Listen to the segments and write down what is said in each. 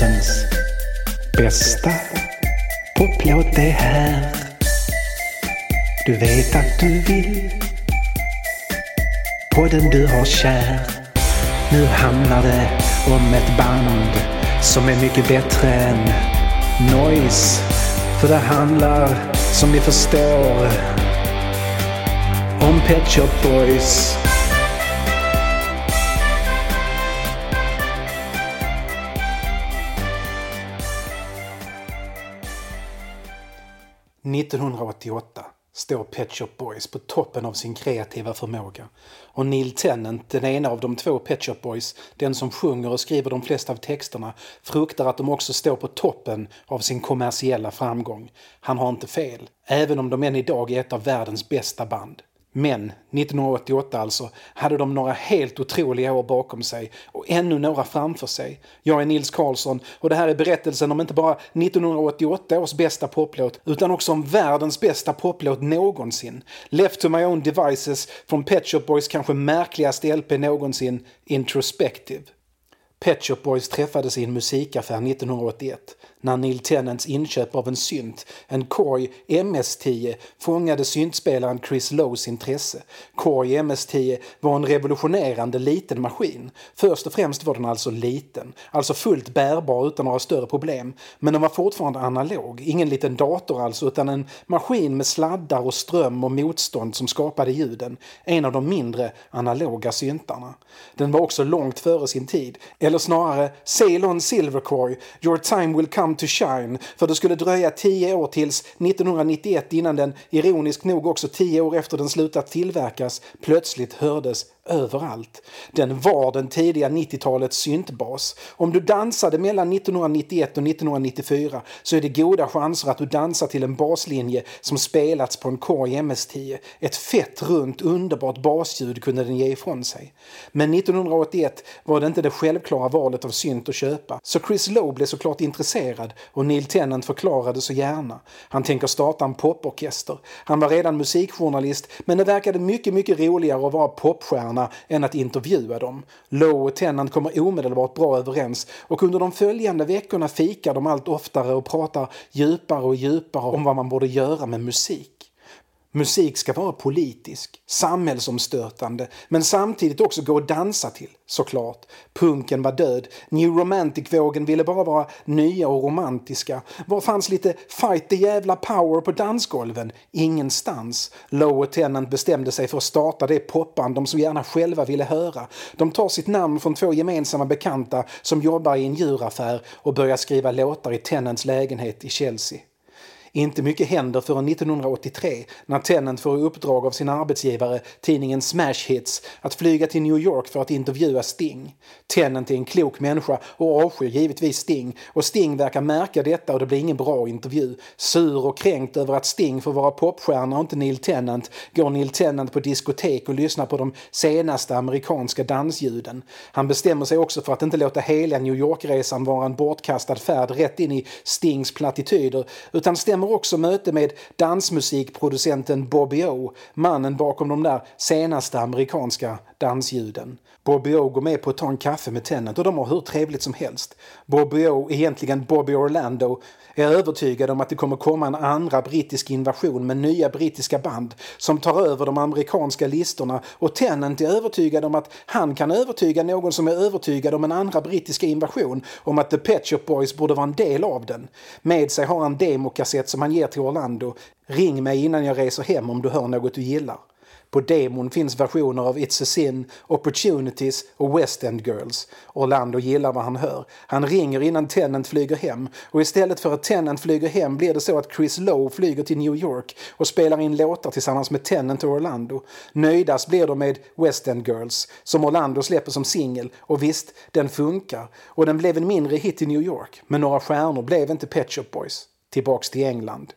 Världens bästa poplåt är här. Du vet att du vill på den du har kär. Nu handlar det om ett band som är mycket bättre än Noise. För det handlar, som ni förstår, om Pet Shop Boys. –1988 står Pet Shop Boys på toppen av sin kreativa förmåga. Och Neil Tennant, den ena av de två Pet Shop Boys, den som sjunger och skriver de flesta av texterna, fruktar att de också står på toppen av sin kommersiella framgång. Han har inte fel, även om de än idag är ett av världens bästa band. Men 1988 alltså hade de några helt otroliga år bakom sig och ännu några framför sig. Jag är Nils Karlsson och det här är berättelsen om inte bara 1988 års bästa poplåt utan också om världens bästa poplåt någonsin. Left to my own devices från Pet Shop Boys kanske märkligaste LP någonsin, Introspective. Pet Shop Boys träffades i en musikaffär 1981 när Neil Tennants inköp av en synt, en Korg MS-10, fångade syntspelaren Chris Lows intresse. Korg MS-10 var en revolutionerande liten maskin. Först och främst var den alltså liten, alltså fullt bärbar utan några större problem. Men den var fortfarande analog, ingen liten dator alltså utan en maskin med sladdar och ström och motstånd som skapade ljuden. En av de mindre analoga syntarna. Den var också långt före sin tid, eller snarare Sail on Silvercore, your time will come to shine. För det skulle dröja tio år tills 1991 innan den, ironiskt nog också tio år efter den slutat tillverkas, plötsligt hördes överallt. Den var den tidiga 90-talets syntbas. Om du dansade mellan 1991 och 1994 så är det goda chanser att du dansar till en baslinje som spelats på en Korg MS-10. Ett fett, runt, underbart basljud kunde den ge ifrån sig. Men 1981 var det inte det självklara valet av synt att köpa, så Chris Lowe blev såklart intresserad och Neil Tennant förklarade så gärna. Han tänker starta en poporkester. Han var redan musikjournalist men det verkade mycket, mycket roligare att vara popstjärna spelarna än att intervjua dem. Lowe och Tennant kommer omedelbart bra överens och under de följande veckorna fikar de allt oftare och pratar djupare och djupare om vad man borde göra med musik. Musik ska vara politisk, samhällsomstötande, men samtidigt också gå att dansa till, såklart. Punken var död, New Romantic-vågen ville bara vara nya och romantiska. Var fanns lite fight the jävla power på dansgolven? Ingenstans. Low och bestämde sig för att starta det popband de så gärna själva ville höra. De tar sitt namn från två gemensamma bekanta som jobbar i en djuraffär och börjar skriva låtar i Tennants lägenhet i Chelsea. Inte mycket händer förrän 1983 när Tennant får i uppdrag av sin arbetsgivare, tidningen Smash Hits, att flyga till New York för att intervjua Sting. Tennant är en klok människa och avskyr givetvis Sting och Sting verkar märka detta och det blir ingen bra intervju. Sur och kränkt över att Sting får vara popstjärna och inte Neil Tennant går Neil Tennant på diskotek och lyssnar på de senaste amerikanska dansljuden. Han bestämmer sig också för att inte låta hela New York-resan vara en bortkastad färd rätt in i Stings plattityder utan stämmer kommer också möte med dansmusikproducenten Bobby O, mannen bakom de där senaste amerikanska dansljuden. Bobby O går med på att ta en kaffe med Tennant och de har hur trevligt som helst. Bobby O, egentligen Bobby Orlando, är övertygad om att det kommer komma en andra brittisk invasion med nya brittiska band som tar över de amerikanska listorna och Tennant är övertygad om att han kan övertyga någon som är övertygad om en andra brittiska invasion om att The Pet Shop Boys borde vara en del av den. Med sig har han demokassett som han ger till Orlando. Ring mig innan jag reser hem om du hör något du gillar. På demon finns versioner av It's a Sin, Opportunities och West End Girls. Orlando gillar vad han hör. Han ringer innan Tennant flyger hem och istället för att Tennant flyger hem blir det så att Chris Lowe flyger till New York och spelar in låtar tillsammans med Tennant och Orlando. Nöjdast blir de med West End Girls som Orlando släpper som singel och visst, den funkar. Och den blev en mindre hit i New York men några stjärnor blev inte Pet Shop Boys. Tillbaks till England.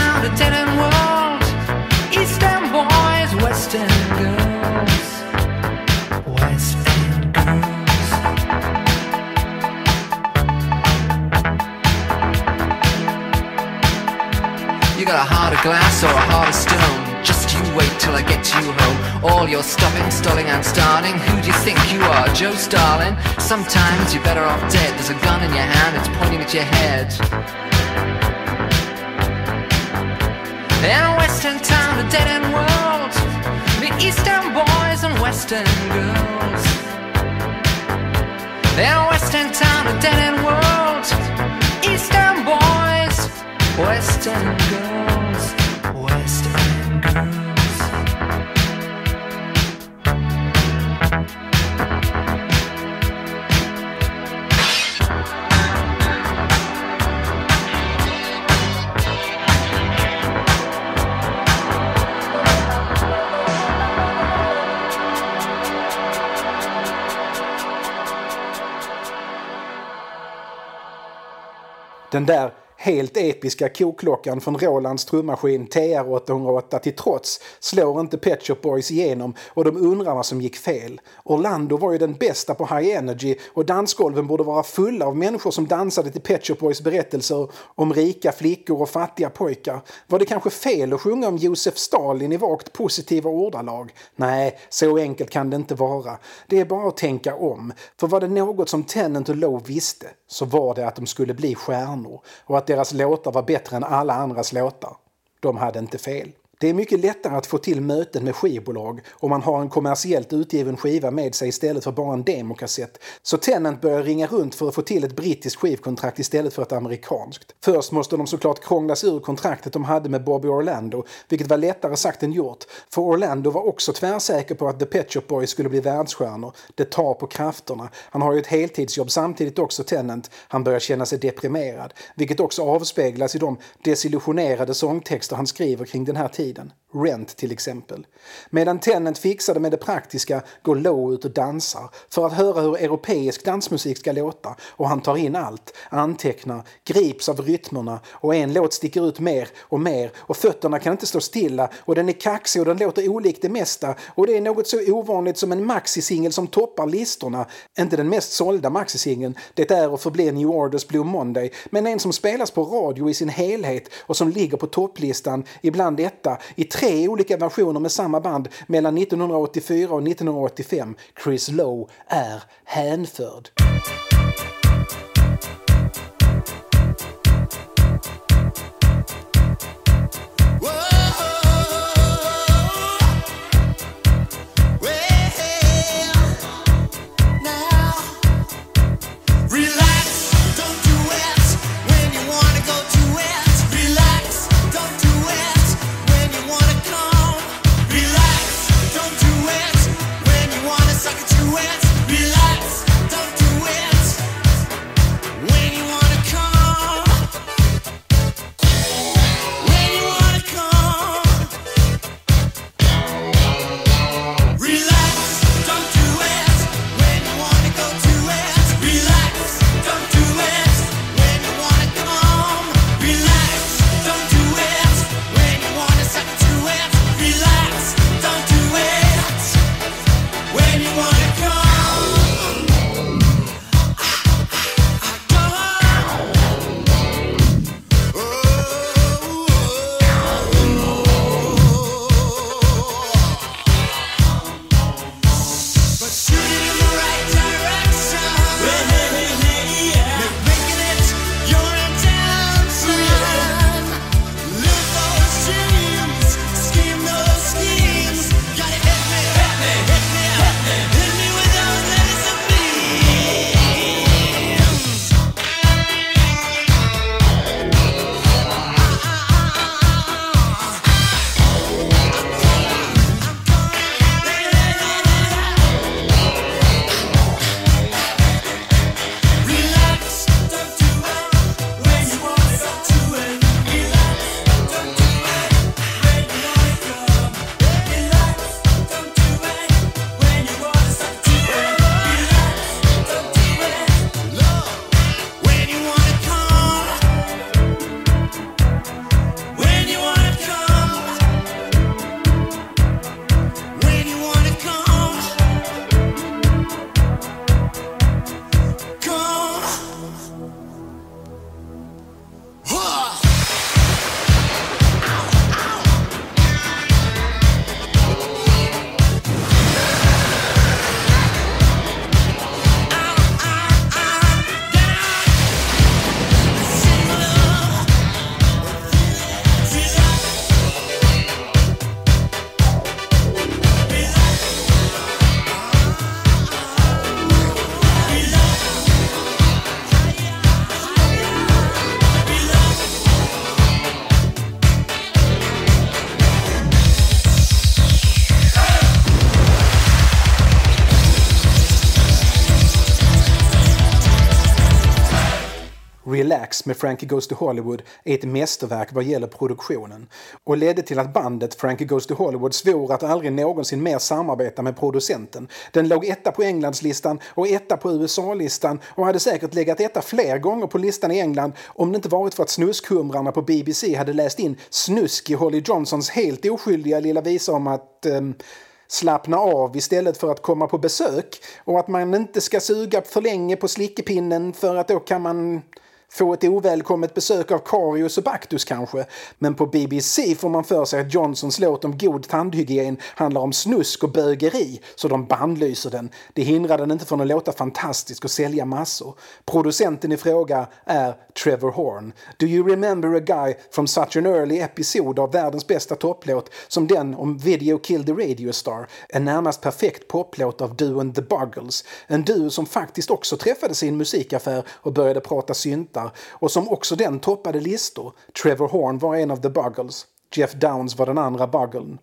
Town, a world, eastern boys, western girls. West girls. You got a heart of glass or a heart of stone. Just you wait till I get you home. All your stopping, stalling, and starting. Who do you think you are, Joe Starling? Sometimes you're better off dead. There's a gun in your hand, it's pointing at your head. In western town, a dead end world. Meet eastern boys and western girls. In western town, a dead end world. Eastern boys, western girls, Den där helt episka koklockan från Rolands trummaskin TR-808 till trots slår inte Pet Shop Boys igenom och de undrar vad som gick fel. Orlando var ju den bästa på high energy och dansgolven borde vara fulla av människor som dansade till Pet Shop Boys berättelser om rika flickor och fattiga pojkar. Var det kanske fel att sjunga om Josef Stalin i vagt positiva ordalag? Nej, så enkelt kan det inte vara. Det är bara att tänka om. För var det något som Tennant och Lowe visste så var det att de skulle bli stjärnor och att deras låtar var bättre än alla andras låtar. De hade inte fel. Det är mycket lättare att få till möten med skivbolag om man har en kommersiellt utgiven skiva med sig istället för bara en demokassett. Så Tennant börjar ringa runt för att få till ett brittiskt skivkontrakt istället för ett amerikanskt. Först måste de såklart krånglas ur kontraktet de hade med Bobby Orlando, vilket var lättare sagt än gjort. För Orlando var också tvärsäker på att The Pet Shop Boys skulle bli världsstjärnor. Det tar på krafterna. Han har ju ett heltidsjobb samtidigt också Tennant. Han börjar känna sig deprimerad, vilket också avspeglas i de desillusionerade sångtexter han skriver kring den här tiden. Federn. Rent till exempel. Medan Tennant fixade med det praktiska går Lowe ut och dansar. För att höra hur europeisk dansmusik ska låta. Och han tar in allt, antecknar, grips av rytmerna. Och en låt sticker ut mer och mer. Och fötterna kan inte stå stilla. Och den är kaxig och den låter olikt det mesta. Och det är något så ovanligt som en maxisingel som toppar listorna. Inte den mest sålda maxisingeln, det är och förblir New Orders Blue Monday, men en som spelas på radio i sin helhet och som ligger på topplistan, ibland etta, i tre Tre olika versioner med samma band mellan 1984 och 1985. Chris Lowe är hänförd. Med Frankie Goes to Hollywood är ett mästerverk vad gäller produktionen och ledde till att bandet Frankie Goes to Hollywood svor att aldrig någonsin mer samarbeta med producenten. Den låg etta på Englandslistan och etta på USA-listan och hade säkert legat etta fler gånger på listan i England om det inte varit för att snuskhumrarna på BBC hade läst in snusk i Holly Johnsons helt oskyldiga lilla visa om att eh, slappna av istället för att komma på besök och att man inte ska suga för länge på slickepinnen för att då kan man få ett ovälkommet besök av Karius och Baktus kanske. Men på BBC får man för sig att Johnsons låt om god tandhygien handlar om snusk och bögeri, så de bandlyser den. Det hindrar den inte från att låta fantastisk och sälja massor. Producenten i fråga är Trevor Horn. Do you remember a guy from such an early episode av världens bästa topplåt som den om Video Killed the Radio Star? En närmast perfekt poplåt av duon The Buggles. En duo som faktiskt också träffades i en musikaffär och började prata syntar låtar och som också den toppade listor. Trevor Horn var en av The Buggles. Jeff Downs var den andra Buggeln.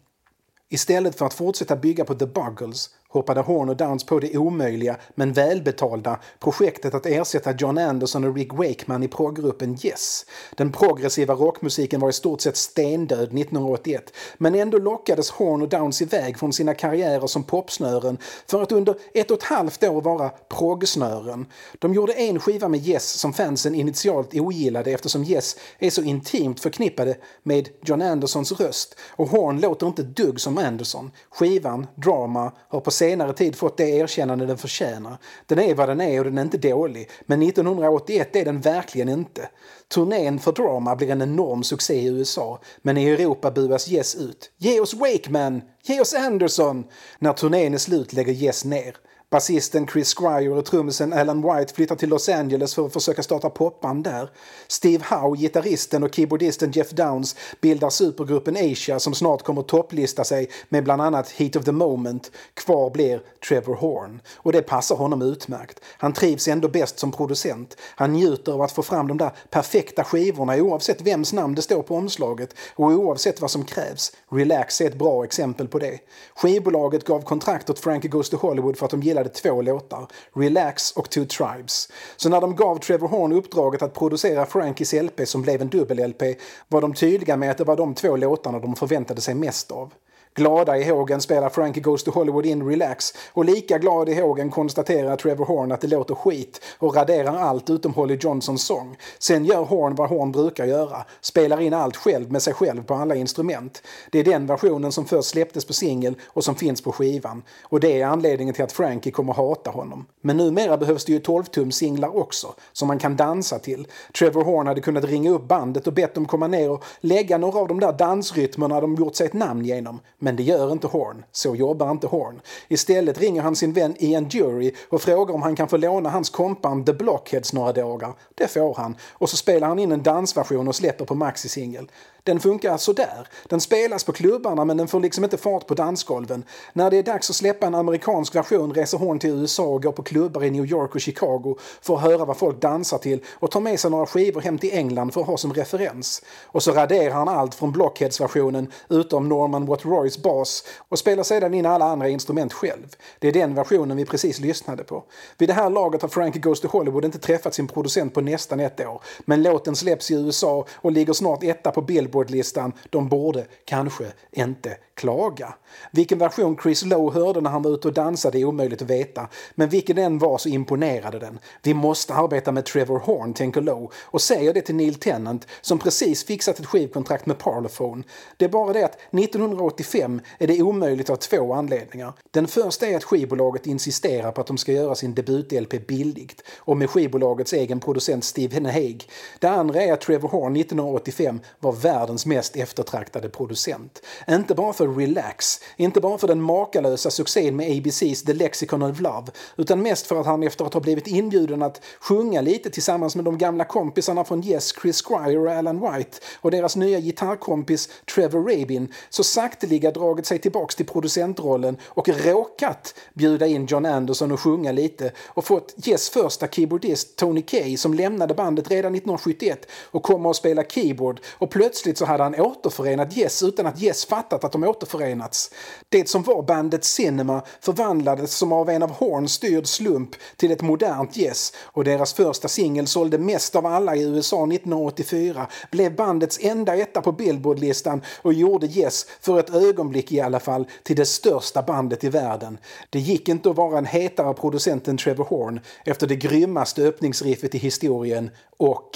Istället för att fortsätta bygga på The Buggles hoppade Horn och Downs på det omöjliga, men välbetalda, projektet att ersätta John Anderson och Rick Wakeman i proggruppen Yes. Den progressiva rockmusiken var i stort sett stendöd 1981, men ändå lockades Horn och Downs iväg från sina karriärer som popsnören för att under ett och ett halvt år vara proggsnören. De gjorde en skiva med Yes som fansen initialt ogillade eftersom Yes är så intimt förknippade med John Andersons röst och Horn låter inte dugg som Anderson. Skivan, Drama, har på senare tid fått det erkännande den förtjänar. Den är vad den är och den är inte dålig, men 1981 är den verkligen inte. Turnén för Drama blir en enorm succé i USA, men i Europa buas Yes ut. Ge oss Wakeman! Ge oss Anderson! När turnén är slut lägger Yes ner. Basisten Chris Squire och trummisen Alan White flyttar till Los Angeles för att försöka starta popband där. Steve Howe, gitarristen och keyboardisten Jeff Downs bildar supergruppen Asia som snart kommer topplista sig med bland annat Heat of the Moment. Kvar blir Trevor Horn. Och det passar honom utmärkt. Han trivs ändå bäst som producent. Han njuter av att få fram de där perfekta skivorna oavsett vems namn det står på omslaget och oavsett vad som krävs. Relax är ett bra exempel på det. Skivbolaget gav kontrakt åt Frankie Goes to Hollywood för att de spelade två låtar, Relax och Two Tribes. Så när de gav Trevor Horn uppdraget att producera Frankies LP som blev en dubbel-LP var de tydliga med att det var de två låtarna de förväntade sig mest av. Glada i hågen spelar Frankie Goes to Hollywood in Relax och lika glad i hågen konstaterar Trevor Horn att det låter skit och raderar allt utom Holly Johnsons sång. Sen gör Horn vad Horn brukar göra, spelar in allt själv med sig själv på alla instrument. Det är den versionen som först släpptes på singel och som finns på skivan. Och det är anledningen till att Frankie kommer hata honom. Men numera behövs det ju 12-tums singlar också, som man kan dansa till. Trevor Horn hade kunnat ringa upp bandet och bett dem komma ner och lägga några av de där dansrytmerna de gjort sig ett namn genom. Men det gör inte Horn. Så jobbar inte Horn. Istället ringer han sin vän Ian Jury och frågar om han kan få låna hans kompband The Blockheads några dagar. Det får han. Och så spelar han in en dansversion och släpper på Maxi-singel. Den funkar sådär. Den spelas på klubbarna men den får liksom inte fart på dansgolven. När det är dags att släppa en amerikansk version reser hon till USA och går på klubbar i New York och Chicago för att höra vad folk dansar till och tar med sig några skivor hem till England för att ha som referens. Och så raderar han allt från Blockheads-versionen utom Norman Watt Roys bas och spelar sedan in alla andra instrument själv. Det är den versionen vi precis lyssnade på. Vid det här laget har Frankie Goes to Hollywood inte träffat sin producent på nästan ett år. Men låten släpps i USA och ligger snart etta på Billboard Billboard-listan. De borde kanske inte klaga. Vilken version Chris Lowe hörde när han var ute och dansade är omöjligt att veta, men vilken den var så imponerade den. Vi måste arbeta med Trevor Horn, tänker Lowe och säger det till Neil Tennant som precis fixat ett skivkontrakt med Parlophone. Det är bara det att 1985 är det omöjligt av två anledningar. Den första är att skivbolaget insisterar på att de ska göra sin debut-LP billigt och med skivbolagets egen producent Steve Haig. Det andra är att Trevor Horn 1985 var världens mest eftertraktade producent. Inte bara för för relax. Inte bara för den makalösa succén med ABCs The Lexicon of Love utan mest för att han efter att ha blivit inbjuden att sjunga lite tillsammans med de gamla kompisarna från Yes, Chris Squire och Alan White och deras nya gitarrkompis Trevor Rabin så sakteliga dragit sig tillbaks till producentrollen och råkat bjuda in John Anderson och sjunga lite och fått Yes första keyboardist Tony Kay som lämnade bandet redan 1971 och kommer och spela keyboard och plötsligt så hade han återförenat Yes utan att Yes fattat att de återförenats. Det som var bandet Cinema förvandlades som av en av Horn styrd slump till ett modernt yes och deras första singel sålde mest av alla i USA 1984, blev bandets enda etta på Billboardlistan och gjorde Yes, för ett ögonblick i alla fall, till det största bandet i världen. Det gick inte att vara en hetare producent än Trevor Horn efter det grymmaste öppningsriffet i historien och...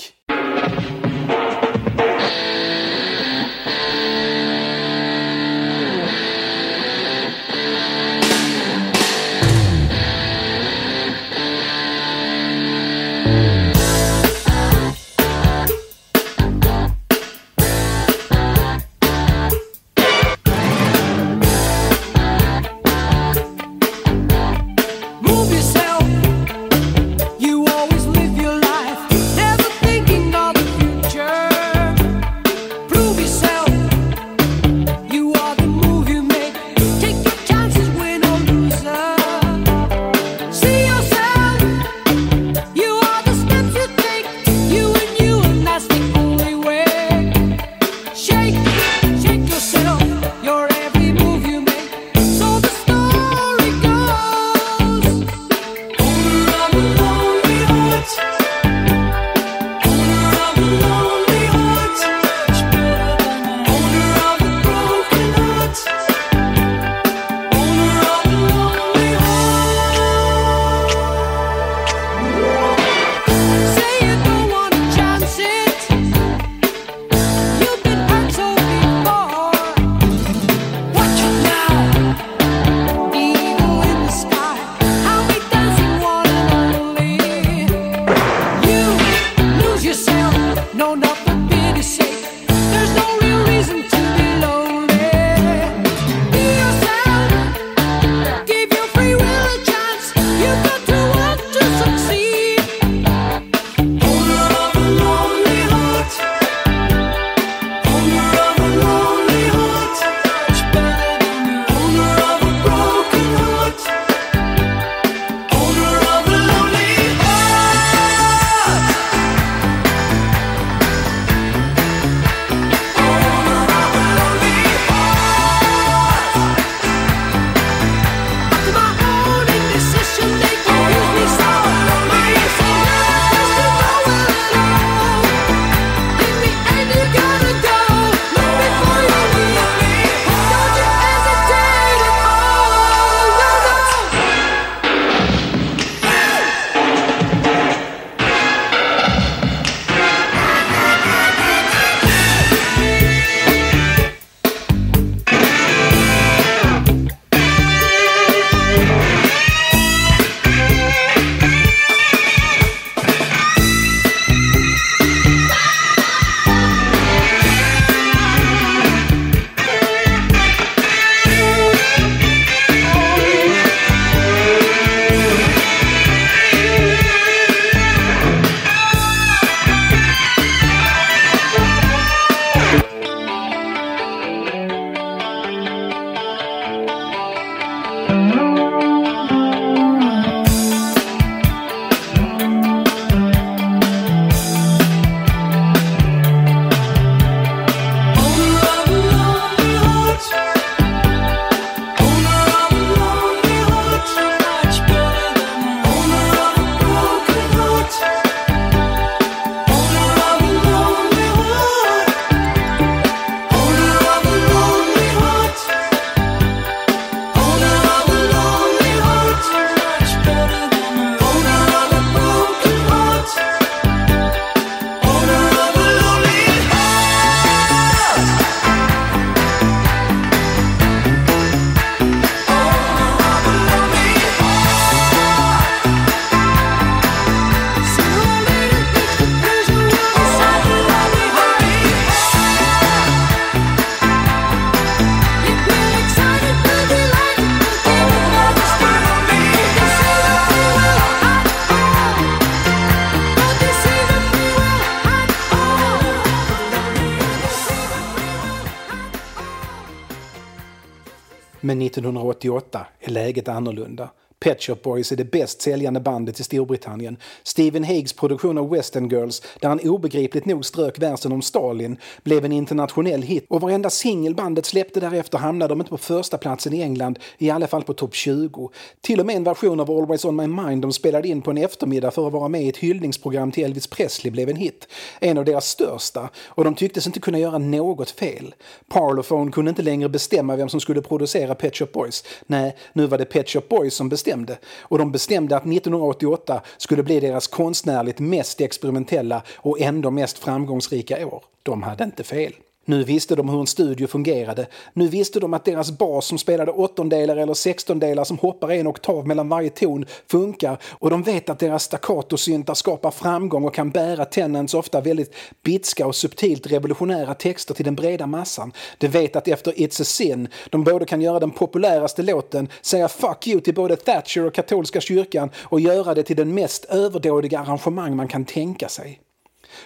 1988 är läget annorlunda. Pet Shop Boys är det bäst säljande bandet i Storbritannien. Stephen Higgs produktion av Western Girls, där han obegripligt nog strök versen om Stalin, blev en internationell hit och varenda singel bandet släppte därefter hamnade de inte på första platsen i England, i alla fall på topp 20. Till och med en version av Always On My Mind de spelade in på en eftermiddag för att vara med i ett hyllningsprogram till Elvis Presley blev en hit. En av deras största, och de tycktes inte kunna göra något fel. Parlophone kunde inte längre bestämma vem som skulle producera Pet Shop Boys. Nej, nu var det Pet Shop Boys som bestämde. Och de bestämde att 1988 skulle bli deras konstnärligt mest experimentella och ändå mest framgångsrika år. De hade inte fel. Nu visste de hur en studio fungerade. Nu visste de att deras bas som spelade åttondelar eller sextondelar som hoppar en oktav mellan varje ton funkar och de vet att deras staccatosyntar skapar framgång och kan bära Tennants ofta väldigt bitska och subtilt revolutionära texter till den breda massan. De vet att efter It's a sin de både kan göra den populäraste låten, säga fuck you till både Thatcher och katolska kyrkan och göra det till den mest överdådiga arrangemang man kan tänka sig.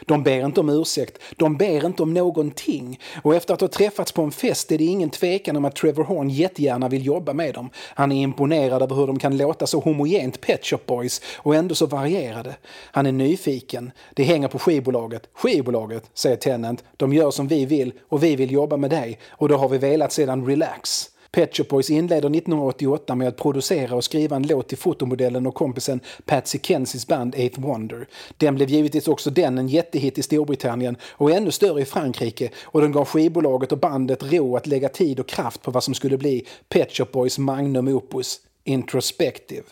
De ber inte om ursäkt, de ber inte om någonting. Och efter att ha träffats på en fest är det ingen tvekan om att Trevor Horn jättegärna vill jobba med dem. Han är imponerad över hur de kan låta så homogent Pet Shop Boys och ändå så varierade. Han är nyfiken. Det hänger på skivbolaget. Skivbolaget, säger Tennant, de gör som vi vill och vi vill jobba med dig och då har vi velat sedan Relax. Pet Shop Boys inleder 1988 med att producera och skriva en låt till fotomodellen och kompisen Patsy Kensis band Eighth Wonder. Den blev givetvis också den en jättehit i Storbritannien och ännu större i Frankrike och den gav skivbolaget och bandet ro att lägga tid och kraft på vad som skulle bli Pet Shop Boys magnum opus, Introspective.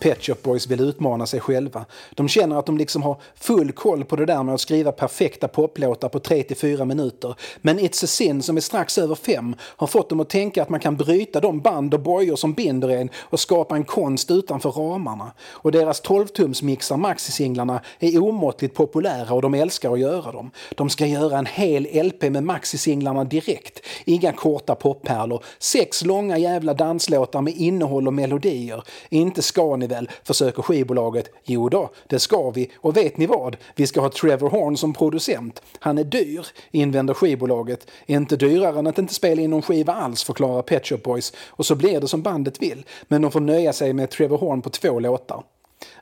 Pet Shop Boys vill utmana sig själva. De känner att de liksom har full koll på det där med att skriva perfekta poplåtar på 3-4 minuter. Men It's a Sin, som är strax över 5, har fått dem att tänka att man kan bryta de band och bojor som binder en och skapa en konst utanför ramarna. Och deras 12-tumsmixar, maxisinglarna, är omåttligt populära och de älskar att göra dem. De ska göra en hel LP med maxisinglarna direkt. Inga korta poppärlor. Sex långa jävla danslåtar med innehåll och melodier. Inte ska ni väl, försöker skivbolaget. Jo då, det ska vi. Och vet ni vad? Vi ska ha Trevor Horn som producent. Han är dyr, invänder skivbolaget. Inte dyrare än att inte spela in någon skiva alls, förklarar Pet Shop Boys. Och så blir det som bandet vill. Men de får nöja sig med Trevor Horn på två låtar.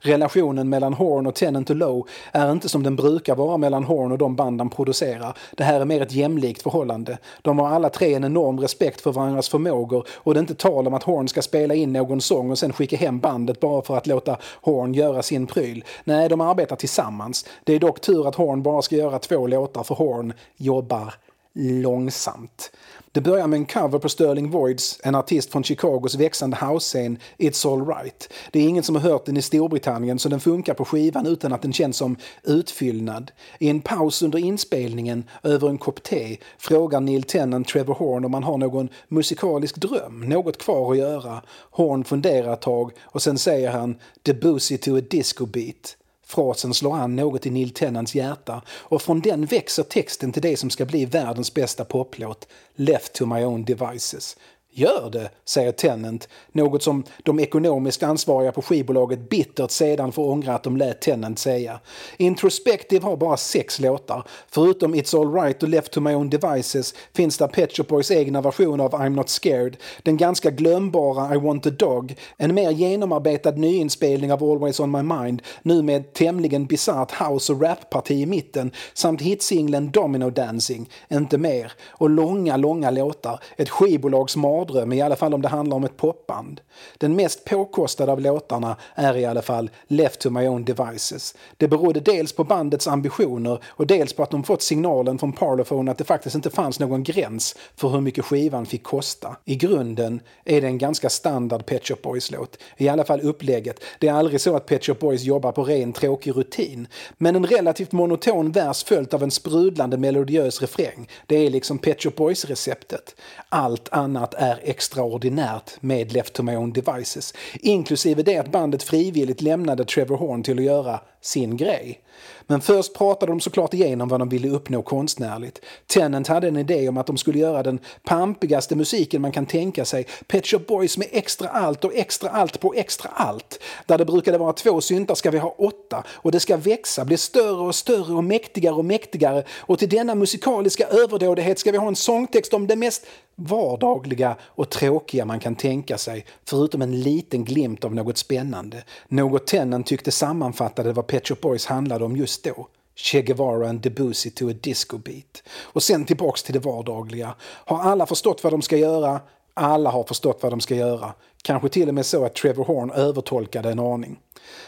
Relationen mellan Horn och Tennant och Low är inte som den brukar vara mellan Horn och de band han producerar. Det här är mer ett jämlikt förhållande. De har alla tre en enorm respekt för varandras förmågor och det är inte tal om att Horn ska spela in någon sång och sen skicka hem bandet bara för att låta Horn göra sin pryl. Nej, de arbetar tillsammans. Det är dock tur att Horn bara ska göra två låtar för Horn jobbar långsamt. Det börjar med en cover på Sterling Voids, en artist från Chicagos växande house-scen It's All Right. Det är ingen som har hört den i Storbritannien så den funkar på skivan utan att den känns som utfyllnad. I en paus under inspelningen, över en kopp te, frågar Neil Tennant Trevor Horn om han har någon musikalisk dröm, något kvar att göra. Horn funderar ett tag och sen säger han “Debussy to a disco beat”. Frasen slår an något i Neil Tennants hjärta och från den växer texten till det som ska bli världens bästa poplåt, Left to my own devices. Gör det, säger Tennant, något som de ekonomiskt ansvariga på skivbolaget bittert sedan får ångra att de lät Tennant säga. Introspective har bara sex låtar. Förutom It's alright och Left to My Own Devices finns där Pet Shop Boys egna version av I'm Not Scared, den ganska glömbara I Want a Dog, en mer genomarbetad nyinspelning av Always On My Mind, nu med ett tämligen bisarrt house och rapparti i mitten, samt hitsingeln Domino Dancing, inte mer, och långa, långa låtar, ett skivbolags mardröm, i alla fall om det handlar om ett popband. Den mest påkostade av låtarna är i alla fall Left to My Own Devices. Det berodde dels på bandets ambitioner och dels på att de fått signalen från Parlophone att det faktiskt inte fanns någon gräns för hur mycket skivan fick kosta. I grunden är det en ganska standard Pet Shop Boys-låt. I alla fall upplägget. Det är aldrig så att Pet Shop Boys jobbar på ren tråkig rutin. Men en relativt monoton vers följt av en sprudlande melodiös refräng. Det är liksom Pet Shop Boys-receptet. Allt annat är extraordinärt med Left to My Own Devices. Inklusive det att bandet frivilligt lämnade Trevor Horn till att göra sin grej. Men först pratade de såklart igenom vad de ville uppnå konstnärligt. Tennant hade en idé om att de skulle göra den pampigaste musiken man kan tänka sig. Pet Shop Boys med extra allt och extra allt på extra allt. Där det brukade vara två syntar ska vi ha åtta och det ska växa, bli större och större och mäktigare och mäktigare. Och till denna musikaliska överdådighet ska vi ha en sångtext om det mest vardagliga och tråkiga man kan tänka sig, förutom en liten glimt av något spännande. Något Tennant tyckte sammanfattade vad Pet Shop Boys handlade om just då. Che Guevara and Debussy to a disco beat. Och sen tillbaks till det vardagliga. Har alla förstått vad de ska göra? Alla har förstått vad de ska göra. Kanske till och med så att Trevor Horn övertolkade en aning.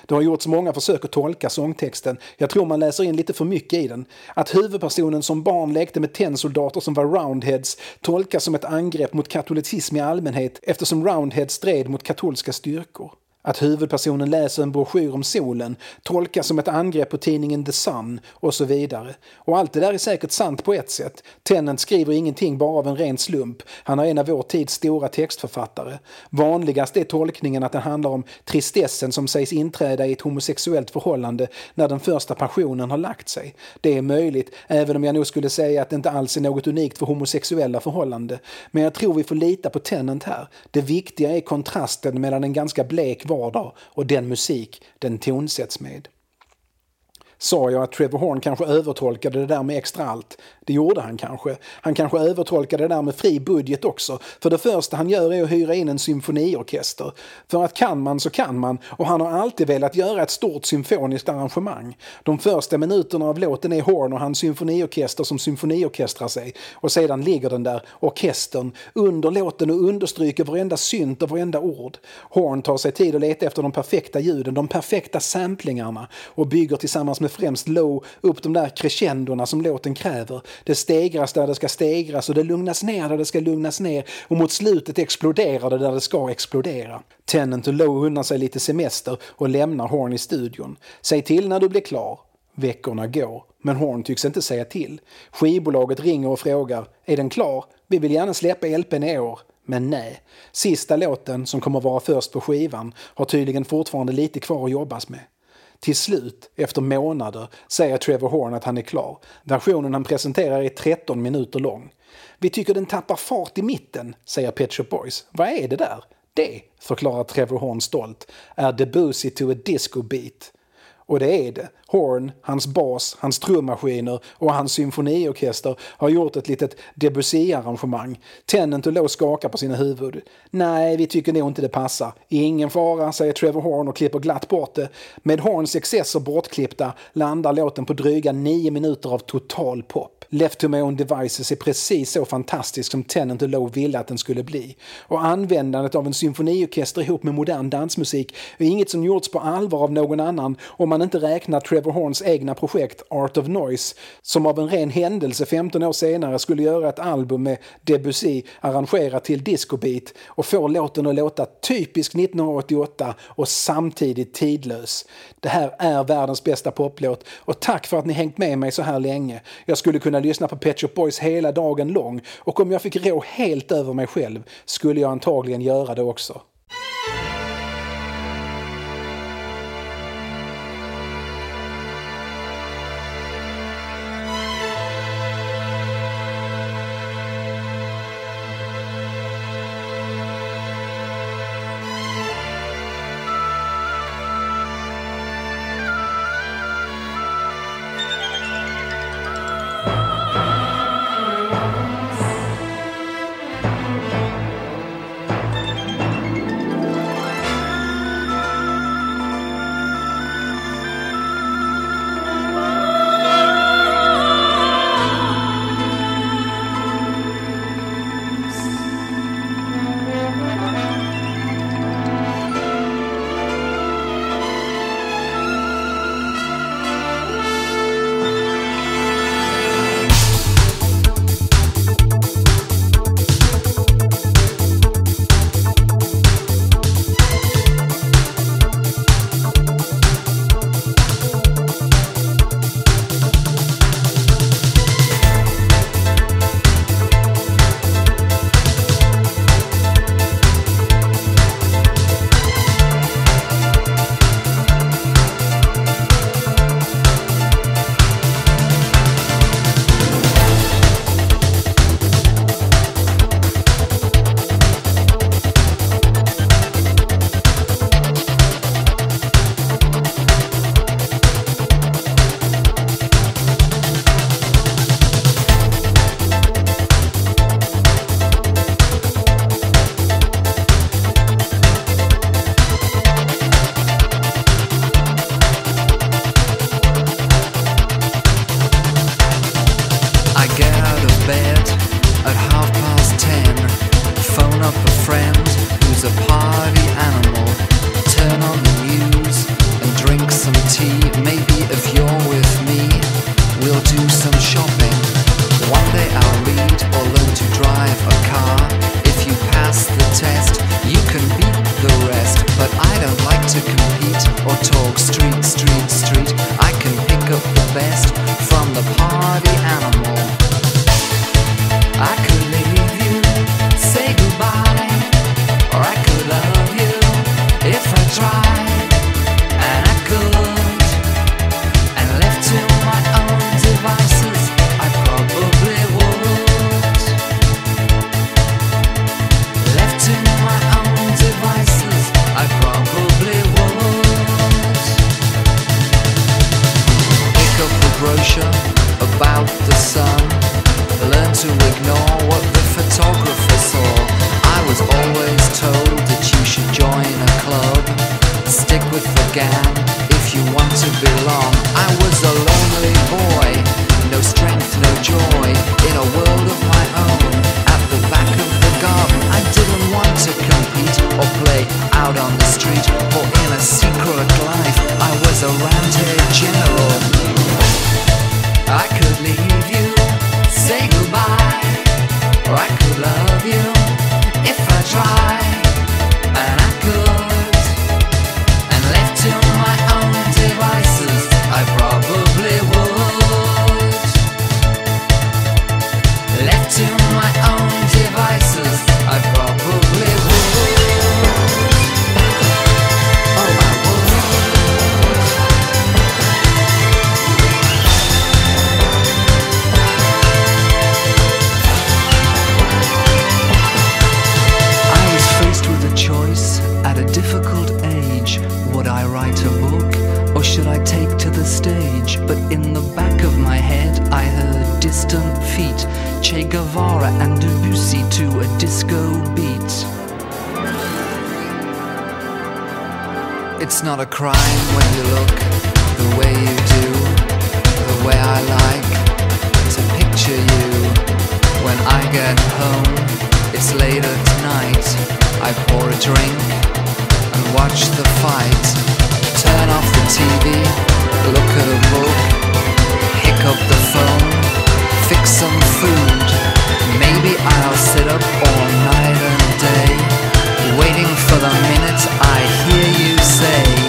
Det har gjorts många försök att tolka sångtexten. Jag tror man läser in lite för mycket i den. Att huvudpersonen som barn lekte med tennsoldater som var roundheads tolkas som ett angrepp mot katolicism i allmänhet eftersom roundheads stred mot katolska styrkor. Att huvudpersonen läser en broschyr om solen tolkas som ett angrepp på tidningen The Sun och så vidare. Och allt det där är säkert sant på ett sätt. Tennant skriver ingenting bara av en ren slump. Han är en av vår tids stora textförfattare. Vanligast är tolkningen att den handlar om tristessen som sägs inträda i ett homosexuellt förhållande när den första passionen har lagt sig. Det är möjligt, även om jag nog skulle säga att det inte alls är något unikt för homosexuella förhållanden. Men jag tror vi får lita på Tennant här. Det viktiga är kontrasten mellan en ganska blek vardag och den musik den tonsätts med. Sa jag att Trevor Horn kanske övertolkade det där med extra allt? Det gjorde han kanske. Han kanske övertolkade det där med fri budget också. För det första han gör är att hyra in en symfoniorkester. För att kan man så kan man och han har alltid velat göra ett stort symfoniskt arrangemang. De första minuterna av låten är Horn och hans symfoniorkester som symfoniorkestrar sig. Och sedan ligger den där, orkestern, under låten och understryker varenda synt och varenda ord. Horn tar sig tid att leta efter de perfekta ljuden, de perfekta samplingarna och bygger tillsammans med med främst low upp de där crescendona som låten kräver. Det stegras där det ska stegras och det lugnas ner där det ska lugnas ner och mot slutet exploderar det där det ska explodera. Tennant och Low unnar sig lite semester och lämnar Horn i studion. Säg till när du blir klar. Veckorna går, men Horn tycks inte säga till. Skivbolaget ringer och frågar är den klar? Vi vill gärna släppa LPn i år. Men nej, sista låten som kommer vara först på skivan har tydligen fortfarande lite kvar att jobbas med. Till slut, efter månader, säger Trevor Horn att han är klar. Versionen han presenterar är 13 minuter lång. Vi tycker den tappar fart i mitten, säger Pet Shop Boys. Vad är det där? Det, förklarar Trevor Horn stolt, är Debussy to a disco beat. Och det är det. Horn, hans bas, hans trummaskiner och hans symfoniorkester har gjort ett litet Debussy-arrangemang. Tennant och Lowe skakar på sina huvud. Nej, vi tycker nog inte det passar. Ingen fara, säger Trevor Horn och klipper glatt bort det. Med Horns excesser bortklippta landar låten på dryga nio minuter av total pop. Left to my own devices är precis så fantastisk som Tennant och Lowe ville att den skulle bli. Och användandet av en symfoniorkester ihop med modern dansmusik är inget som gjorts på allvar av någon annan om man inte räknar Trevor Horns egna projekt Art of Noise som av en ren händelse 15 år senare skulle göra ett album med Debussy arrangerat till discobeat och få låten att låta typisk 1988 och samtidigt tidlös. Det här är världens bästa poplåt och tack för att ni hängt med mig så här länge. Jag skulle kunna lyssna på Pet Shop Boys hela dagen lång och om jag fick rå helt över mig själv skulle jag antagligen göra det också. It's not a crime when you look the way you do, the way I like to picture you. When I get home, it's later tonight. I pour a drink and watch the fight. Turn off the TV, look at a book, pick up the phone, fix some food. Maybe I'll sit up all night and day, waiting for the minute I hear you say.